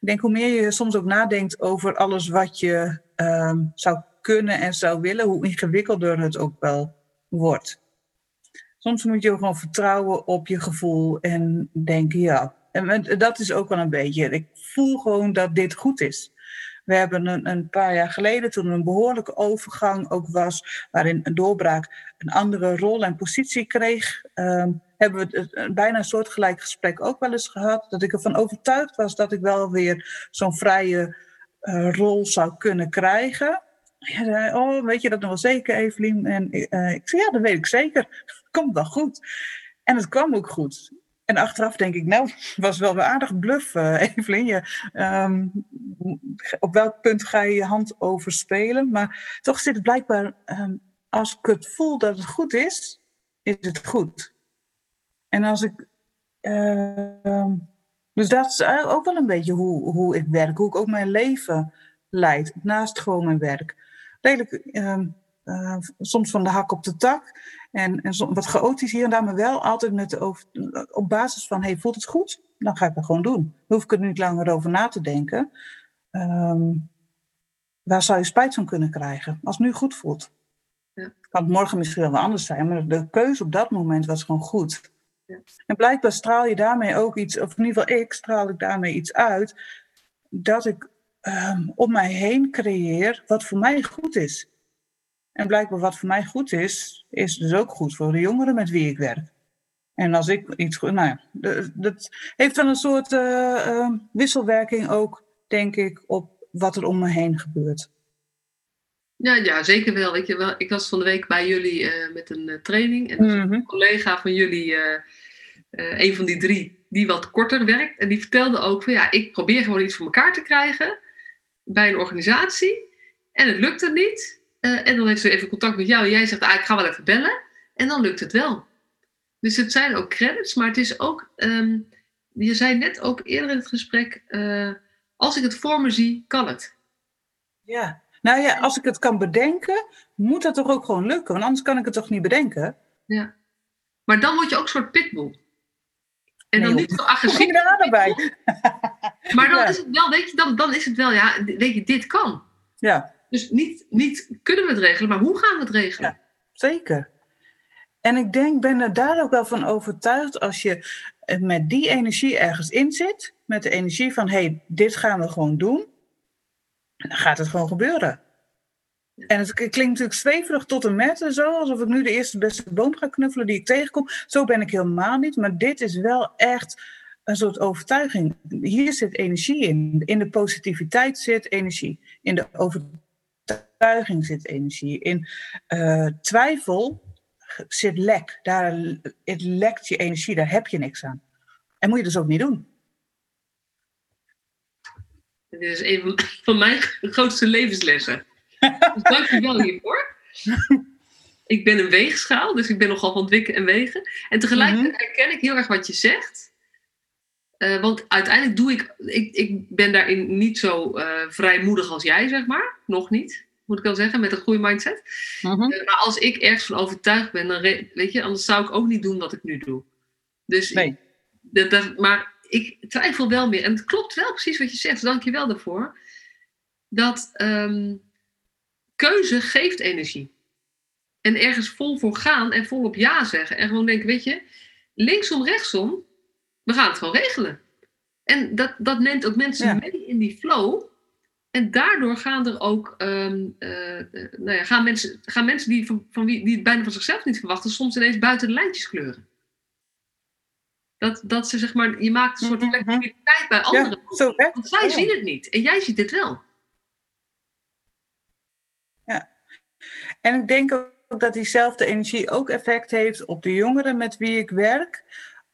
Ik denk hoe meer je soms ook nadenkt over alles wat je um, zou kunnen en zou willen, hoe ingewikkelder het ook wel wordt. Soms moet je gewoon vertrouwen op je gevoel en denken, ja. En dat is ook wel een beetje, ik voel gewoon dat dit goed is. We hebben een, een paar jaar geleden, toen een behoorlijke overgang ook was, waarin een doorbraak een andere rol en positie kreeg, ehm, hebben we bijna een soortgelijk gesprek ook wel eens gehad. Dat ik ervan overtuigd was dat ik wel weer zo'n vrije uh, rol zou kunnen krijgen. Ja, oh, weet je dat nog wel zeker, Evelien? En uh, ik zei, ja, dat weet ik zeker. Komt wel goed. En het kwam ook goed. En achteraf denk ik, nou, was wel weer aardig bluff, uh, Evelien. Je, um, op welk punt ga je je hand overspelen? Maar toch zit het blijkbaar, um, als ik het voel dat het goed is, is het goed. En als ik. Uh, dus dat is ook wel een beetje hoe, hoe ik werk, hoe ik ook mijn leven leid, naast gewoon mijn werk. Redelijk, uh, uh, soms van de hak op de tak en, en wat chaotisch hier en daar, maar wel altijd met de over, op basis van: hey, voelt het goed? Dan ga ik het gewoon doen. Dan hoef ik er niet langer over na te denken. Um, waar zou je spijt van kunnen krijgen als het nu goed voelt? Ja. Kan het morgen misschien wel anders zijn, maar de keuze op dat moment was gewoon goed. Ja. En blijkbaar straal je daarmee ook iets, of in ieder geval ik straal ik daarmee iets uit, dat ik um, om mij heen creëer wat voor mij goed is. En blijkbaar wat voor mij goed is, is dus ook goed voor de jongeren met wie ik werk. En als ik iets goed. Nou ja, dat heeft dan een soort uh, uh, wisselwerking ook, denk ik, op wat er om me heen gebeurt. Ja, ja zeker wel. Je wel. Ik was van de week bij jullie uh, met een training. En mm-hmm. een collega van jullie, een van die drie, die wat korter werkt. En die vertelde ook van ja, ik probeer gewoon iets voor elkaar te krijgen bij een organisatie. En het lukt er niet. Uh, en dan heeft ze even contact met jou. En jij zegt, ah, ik ga wel even bellen. En dan lukt het wel. Dus het zijn ook credits, maar het is ook. Um, je zei net ook eerder in het gesprek. Uh, als ik het voor me zie, kan het. Ja, nou ja, als ik het kan bedenken, moet dat toch ook gewoon lukken? Want anders kan ik het toch niet bedenken? Ja. Maar dan word je ook een soort pitbull. En dan niet zo agressief. erbij. Maar dan is het wel, weet je, dan, dan is het wel, ja, weet je, dit kan. Ja. Dus niet, niet kunnen we het regelen, maar hoe gaan we het regelen? Ja, zeker. En ik denk, ben er daar ook wel van overtuigd, als je met die energie ergens in zit, met de energie van, hé, hey, dit gaan we gewoon doen, dan gaat het gewoon gebeuren. En het klinkt natuurlijk zweverig tot en met en zo, alsof ik nu de eerste beste boom ga knuffelen die ik tegenkom. Zo ben ik helemaal niet, maar dit is wel echt een soort overtuiging. Hier zit energie in. In de positiviteit zit energie. In de overtuiging zit energie. In uh, twijfel zit lek. Daar het lekt je energie, daar heb je niks aan. En moet je dus ook niet doen. Dit is een van mijn grootste levenslessen. Dus dank je wel hiervoor. Ik ben een weegschaal, dus ik ben nogal van het wikken en wegen. En tegelijkertijd mhm. herken ik heel erg wat je zegt. Uh, want uiteindelijk doe ik, ik, ik ben daarin niet zo uh, vrijmoedig als jij, zeg maar. Nog niet, moet ik wel zeggen, met een goede mindset. Uh, maar als ik ergens van overtuigd ben, dan weet je, anders zou ik ook niet doen wat ik nu doe. Dus nee. Ik, dat, maar ik twijfel wel meer. En het klopt wel precies wat je zegt, dank je wel daarvoor. Dat um, keuze geeft energie. En ergens vol voor gaan en volop ja zeggen. En gewoon denken, weet je, linksom, rechtsom, we gaan het gewoon regelen. En dat, dat neemt ook mensen mee in die flow. En daardoor gaan er ook, um, uh, nou ja, gaan mensen, gaan mensen die, van, van wie, die het bijna van zichzelf niet verwachten, soms ineens buiten de lijntjes kleuren. Dat, dat ze zeg maar, je maakt een soort mhm. flexibiliteit bij anderen. Ja, zo, want zij zien het niet en jij ziet het wel. Ja, en ik denk ook dat diezelfde energie ook effect heeft op de jongeren met wie ik werk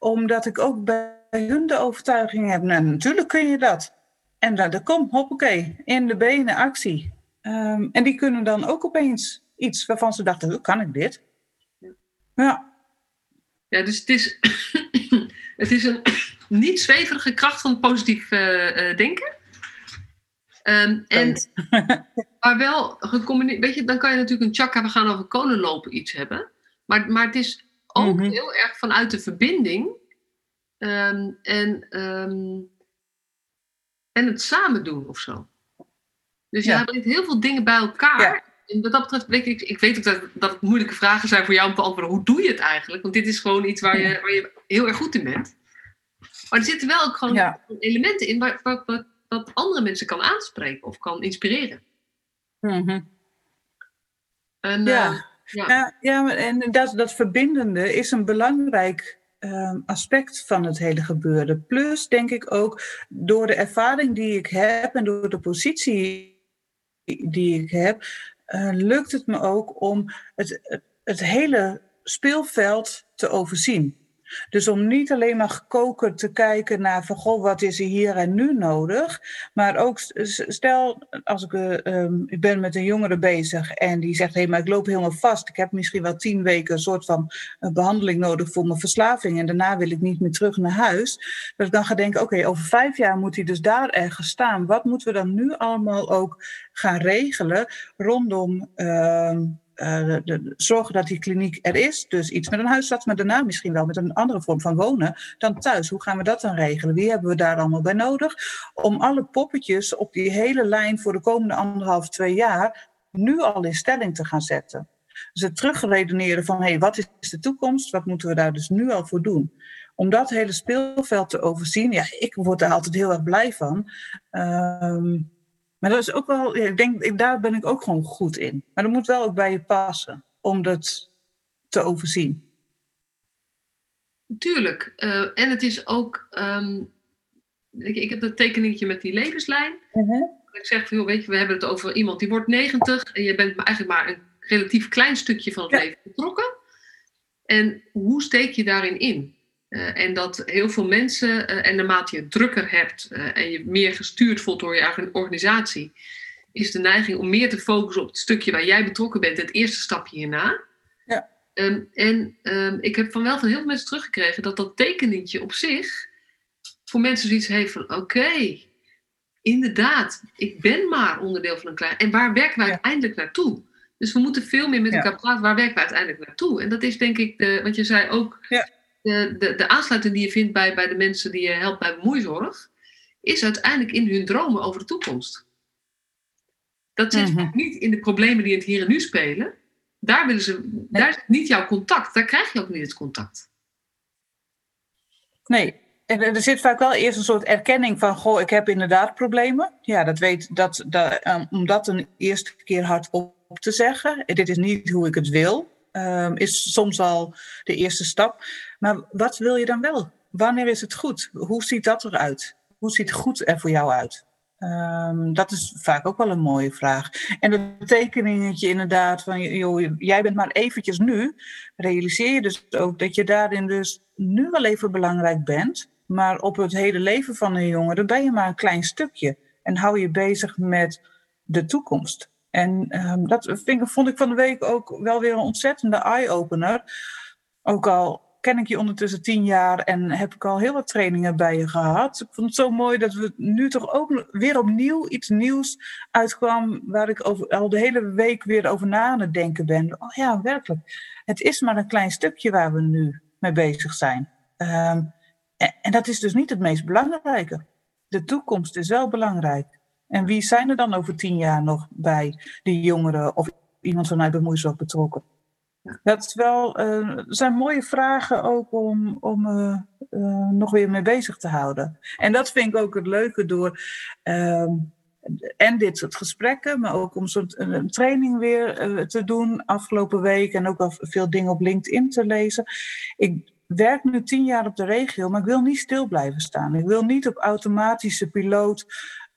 omdat ik ook bij hun de overtuiging heb, nou, natuurlijk kun je dat. En dan, komt, hoppakee, in de benen actie. Um, en die kunnen dan ook opeens iets waarvan ze dachten, hoe kan ik dit? Ja. Ja, dus het is, het is een niet zweverige kracht van positief uh, uh, denken. Um, en, maar wel gecombineerd, weet je, dan kan je natuurlijk een chakra, we gaan over kolen lopen iets hebben. Maar, maar het is ook mhm. heel erg vanuit de verbinding um, en, um, en het samen doen of zo. Dus ja. je brengt heel veel dingen bij elkaar. En wat dat betreft, weet ik, ik weet ook dat, dat het moeilijke vragen zijn voor jou om te antwoorden. Hoe doe je het eigenlijk? Want dit is gewoon iets waar je, waar je heel erg goed in bent. Maar er zitten wel ook gewoon elementen in waar, waar, wat, wat andere mensen kan aanspreken of kan inspireren. Mm en, ja. Uh, ja. ja, en dat, dat verbindende is een belangrijk Ehm, aspect van het hele gebeuren. Plus denk ik ook door de ervaring die ik heb en door de positie die ik heb, uh, lukt het me ook om het, het hele speelveld te overzien. Dus om niet alleen maar gekokerd te kijken naar van goh, wat is er hier en nu nodig. Maar ook stel, als ik, uh, ik ben met een jongere bezig en die zegt, hé, hey, maar ik loop helemaal vast. Ik heb misschien wel tien weken een soort van behandeling nodig voor mijn verslaving. En daarna wil ik niet meer terug naar huis. Dat ik dan ga denken, oké, over vijf jaar moet hij dus daar ergens staan. Wat moeten we dan nu allemaal ook gaan regelen rondom ehm, de, zorgen dat die kliniek er is. Dus iets met een huisarts, maar daarna misschien wel met een andere vorm van wonen dan thuis. Hoe gaan we dat dan regelen? Wie hebben we daar allemaal bij nodig? Om alle poppetjes op die hele lijn voor de komende anderhalf, twee jaar nu al in stelling te gaan zetten. Dus het terugredeneren van, hé, hey, wat is de toekomst? Wat moeten we daar dus nu al voor doen? Om dat hele speelveld te overzien, ja, ik word daar altijd heel erg blij van. Uh, maar dat is ook wel, ik denk, daar ben ik ook gewoon goed in. Maar dat moet wel ook bij je passen om dat te overzien. Tuurlijk. Uh, en het is ook, um, ik, ik, heb dat tekeningetje met die levenslijn. Uh -huh. Ik zeg joh, weet je, we hebben het over iemand die wordt 90 en je bent eigenlijk maar een relatief klein stukje van het leven betrokken. En hoe steek je daarin in? Uh, en dat heel veel mensen, uh, en naarmate je drukker hebt uh, en je meer gestuurd voelt door je eigen organisatie, is de neiging om meer te focussen op het stukje waar jij betrokken bent, het eerste stapje hierna. Ja. Um, en um, ik heb van wel van heel veel mensen teruggekregen dat dat tekeningetje op zich voor mensen zoiets heeft van: oké, okay, inderdaad, ik ben maar onderdeel van een klein. En waar werken we ja. uiteindelijk naartoe? Dus we moeten veel meer met elkaar praten. Waar werken we uiteindelijk naartoe? En dat is denk ik, de, wat je zei ook. Ja de, de, de aansluiting die je vindt bij, bij de mensen die je helpt bij bemoeizorg, is uiteindelijk in hun dromen over de toekomst. Dat zit mm niet in de problemen die in het hier en nu spelen. Daar, willen ze, daar is niet jouw contact. Daar krijg je ook niet het contact. Nee, en er zit vaak wel eerst een soort erkenning van: Goh, ik heb inderdaad problemen. Ja, dat weet dat, dat um, om dat een eerste keer hardop te zeggen. Dit is niet hoe ik het wil. Um, is soms al de eerste stap. Maar wat wil je dan wel? Wanneer is het goed? Hoe ziet dat eruit? Hoe ziet goed er voor jou uit? Um, dat is vaak ook wel een mooie vraag. En het tekeningetje inderdaad van, joh, jij bent maar eventjes nu. Realiseer je dus ook dat je daarin dus nu wel even belangrijk bent. Maar op het hele leven van een jongere ben je maar een klein stukje. En hou je bezig met de toekomst. En um, dat vond ik van de week ook wel weer een ontzettende eye-opener. Ook al ken ik je ondertussen tien jaar en heb ik al heel wat trainingen bij je gehad. Ik vond het zo mooi dat we nu toch ook weer opnieuw iets nieuws uitkwam waar ik over, al de hele week weer over na aan het denken ben. Oh ja, werkelijk. Het is maar een klein stukje waar we nu mee bezig zijn. Um, en, en dat is dus niet het meest belangrijke. De toekomst is wel belangrijk. En wie zijn er dan over tien jaar nog bij die jongeren of iemand vanuit bemoeizorg betrokken? Dat is wel, uh, zijn mooie vragen ook om, om uh, uh, nog weer mee bezig te houden. En dat vind ik ook het leuke door ehm, en dit soort gesprekken, maar ook om soort, een training weer te doen afgelopen week en ook al veel dingen op LinkedIn te lezen. Ik werk nu tien jaar op de regio, maar ik wil niet stil blijven staan. Ik wil niet op automatische piloot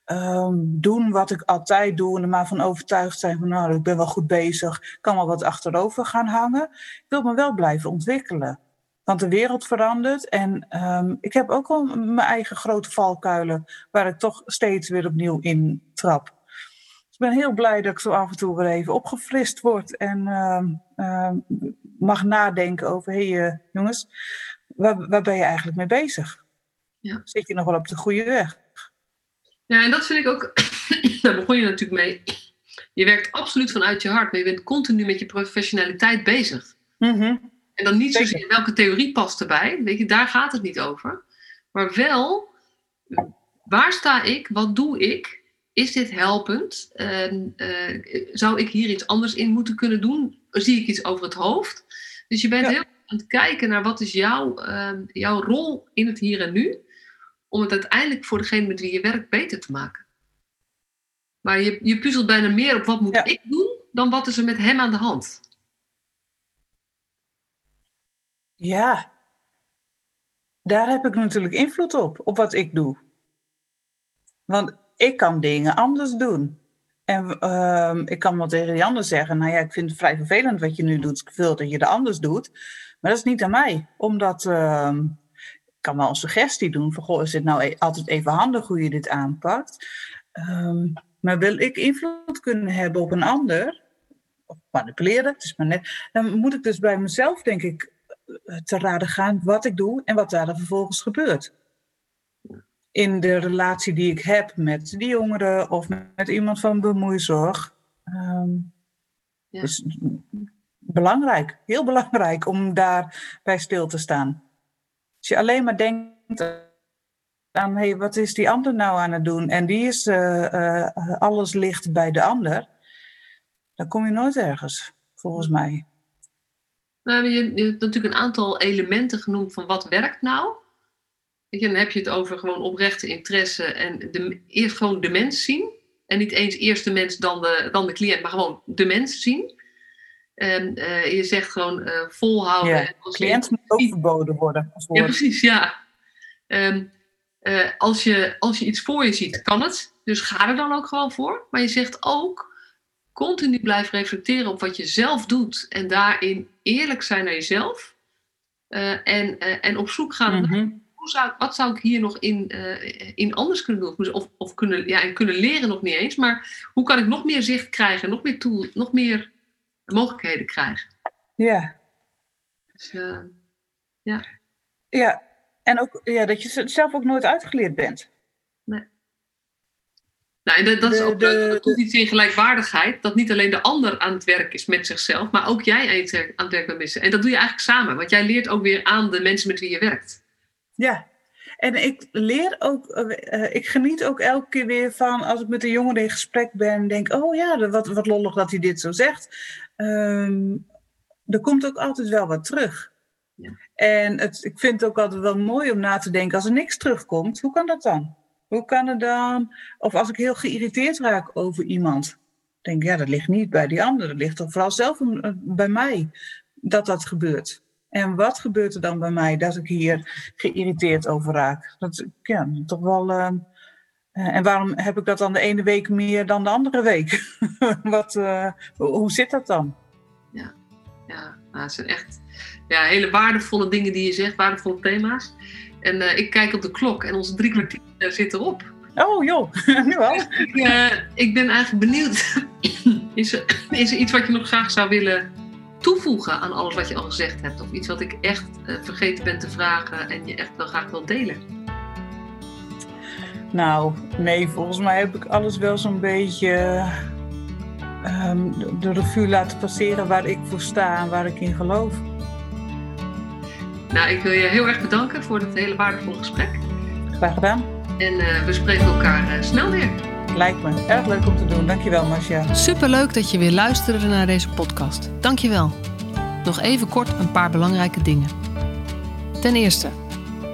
um, doen wat ik altijd doe en er maar van overtuigd zijn van nou, ik ben wel goed bezig, kan wel wat achterover gaan hangen. Ik wil me wel blijven ontwikkelen. Want de wereld verandert en um, ik heb ook al mijn eigen grote valkuilen waar ik toch steeds weer opnieuw in trap. Dus ik ben heel blij dat ik zo af en toe weer even opgefrist word en uh, mag nadenken over, hé hey, uh, jongens, waar, waar ben je eigenlijk mee bezig? Ja. Zit je nog wel op de goede weg? Ja, en dat vind ik ook, daar begon je natuurlijk mee. Je werkt absoluut vanuit je hart, maar je bent continu met je professionaliteit bezig. Mm En dan niet zozeer welke theorie past erbij, weet je, daar gaat het niet over. Maar wel, waar sta ik, wat doe ik is dit helpend? Uh, zou ik hier iets anders in moeten kunnen doen? Zie ik iets over het hoofd? Dus je bent heel aan het kijken naar wat is jouw, ehm, jouw rol in het hier en nu, om het uiteindelijk voor degene met wie je werkt beter te maken. Maar je, je puzzelt bijna meer op wat moet ik doen, dan wat is er met hem aan de hand. Ja, daar heb ik natuurlijk invloed op, op wat ik doe. Want ik kan dingen anders doen. En uh, ik kan wel tegen die ander zeggen, nou ja, ik vind het vrij vervelend wat je nu doet. Ik wil dat je het anders doet. Maar dat is niet aan mij. Omdat, uh, ik kan wel een suggestie doen van, goh, is het nou e-, altijd even handig hoe je dit aanpakt? Um, maar wil ik invloed kunnen hebben op een ander, of manipuleren, het is maar net, dan moet ik dus bij mezelf, denk ik, eh, te raden gaan wat ik doe en wat daar dan vervolgens gebeurt. In de relatie die ik heb met die jongeren of met iemand van bemoeizorg. Um, ja. Dus belangrijk, heel belangrijk om daarbij stil te staan. Als je alleen maar denkt aan, hey, wat is die ander nou aan het doen? En die is, uh, uh, alles ligt bij de ander. Dan kom je nooit ergens, volgens mij. Nou, je, je hebt natuurlijk een aantal elementen genoemd van wat werkt nou. Weet je, dan heb je het over gewoon oprechte interesse en de, eerst gewoon de mens zien. En niet eens eerst de mens, dan de, dan de cliënt, maar gewoon de mens zien. En uh, je zegt gewoon uh, volhouden. Ja, de cliënt moet ook verboden worden. Ja, precies, ja. Um, uh, als, je, als je iets voor je ziet, kan het. Dus ga er dan ook gewoon voor. Maar je zegt ook continu blijven reflecteren op wat je zelf doet. En daarin eerlijk zijn naar jezelf. en, en op zoek gaan mhm. hoe zou, wat zou ik hier nog in, in anders kunnen doen? Of, of kunnen, ja, kunnen leren nog niet eens. Maar hoe kan ik nog meer zicht krijgen? Nog meer tool, nog meer mogelijkheden krijgen. Ja. Dus, uh, ja. Ja, en ook ja, dat je zelf ook nooit uitgeleerd bent. Nee. Nou, en dat, dat is ook de, de, iets in gelijkwaardigheid. Dat niet alleen de ander aan het werk is met zichzelf, maar ook jij aan het werk bent met En dat doe je eigenlijk samen, want jij leert ook weer aan de mensen met wie je werkt. Ja, en ik leer ook, uh, ik geniet ook elke keer weer van als ik met een jongen in gesprek ben, denk, oh ja, wat, wat lollig dat hij dit zo zegt. Um, er komt ook altijd wel wat terug. Ja. En het, ik vind het ook altijd wel mooi om na te denken, als er niks terugkomt, hoe kan dat dan? Hoe kan het dan? Of als ik heel geïrriteerd raak over iemand, denk ik, ja, dat ligt niet bij die ander, dat ligt toch vooral zelf bij mij dat dat gebeurt. En wat gebeurt er dan bij mij dat ik hier geïrriteerd over raak? Dat ja, toch wel. Uh, en waarom heb ik dat dan de ene week meer dan de andere week? wat, uh, hoe zit dat dan? Ja, ja nou, het zijn echt ja, hele waardevolle dingen die je zegt, waardevolle thema's. En uh, ik kijk op de klok en onze drie kwartier zit erop. Oh joh, nu al. ik, ik ben eigenlijk benieuwd. is, er, is er iets wat je nog graag zou willen toevoegen aan alles wat je al gezegd hebt? Of iets wat ik echt vergeten ben te vragen en je echt wel graag wil delen? Nou, nee, volgens mij heb ik alles wel zo'n beetje um, de revue laten passeren waar ik voor sta en waar ik in geloof. Nou, ik wil je heel erg bedanken voor dit hele waardevolle gesprek. Graag gedaan. En uh, we spreken elkaar uh, snel weer. Lijkt me erg leuk om te doen. Dankjewel, Marcia. Superleuk dat je weer luisterde naar deze podcast. Dankjewel. Nog even kort een paar belangrijke dingen. Ten eerste,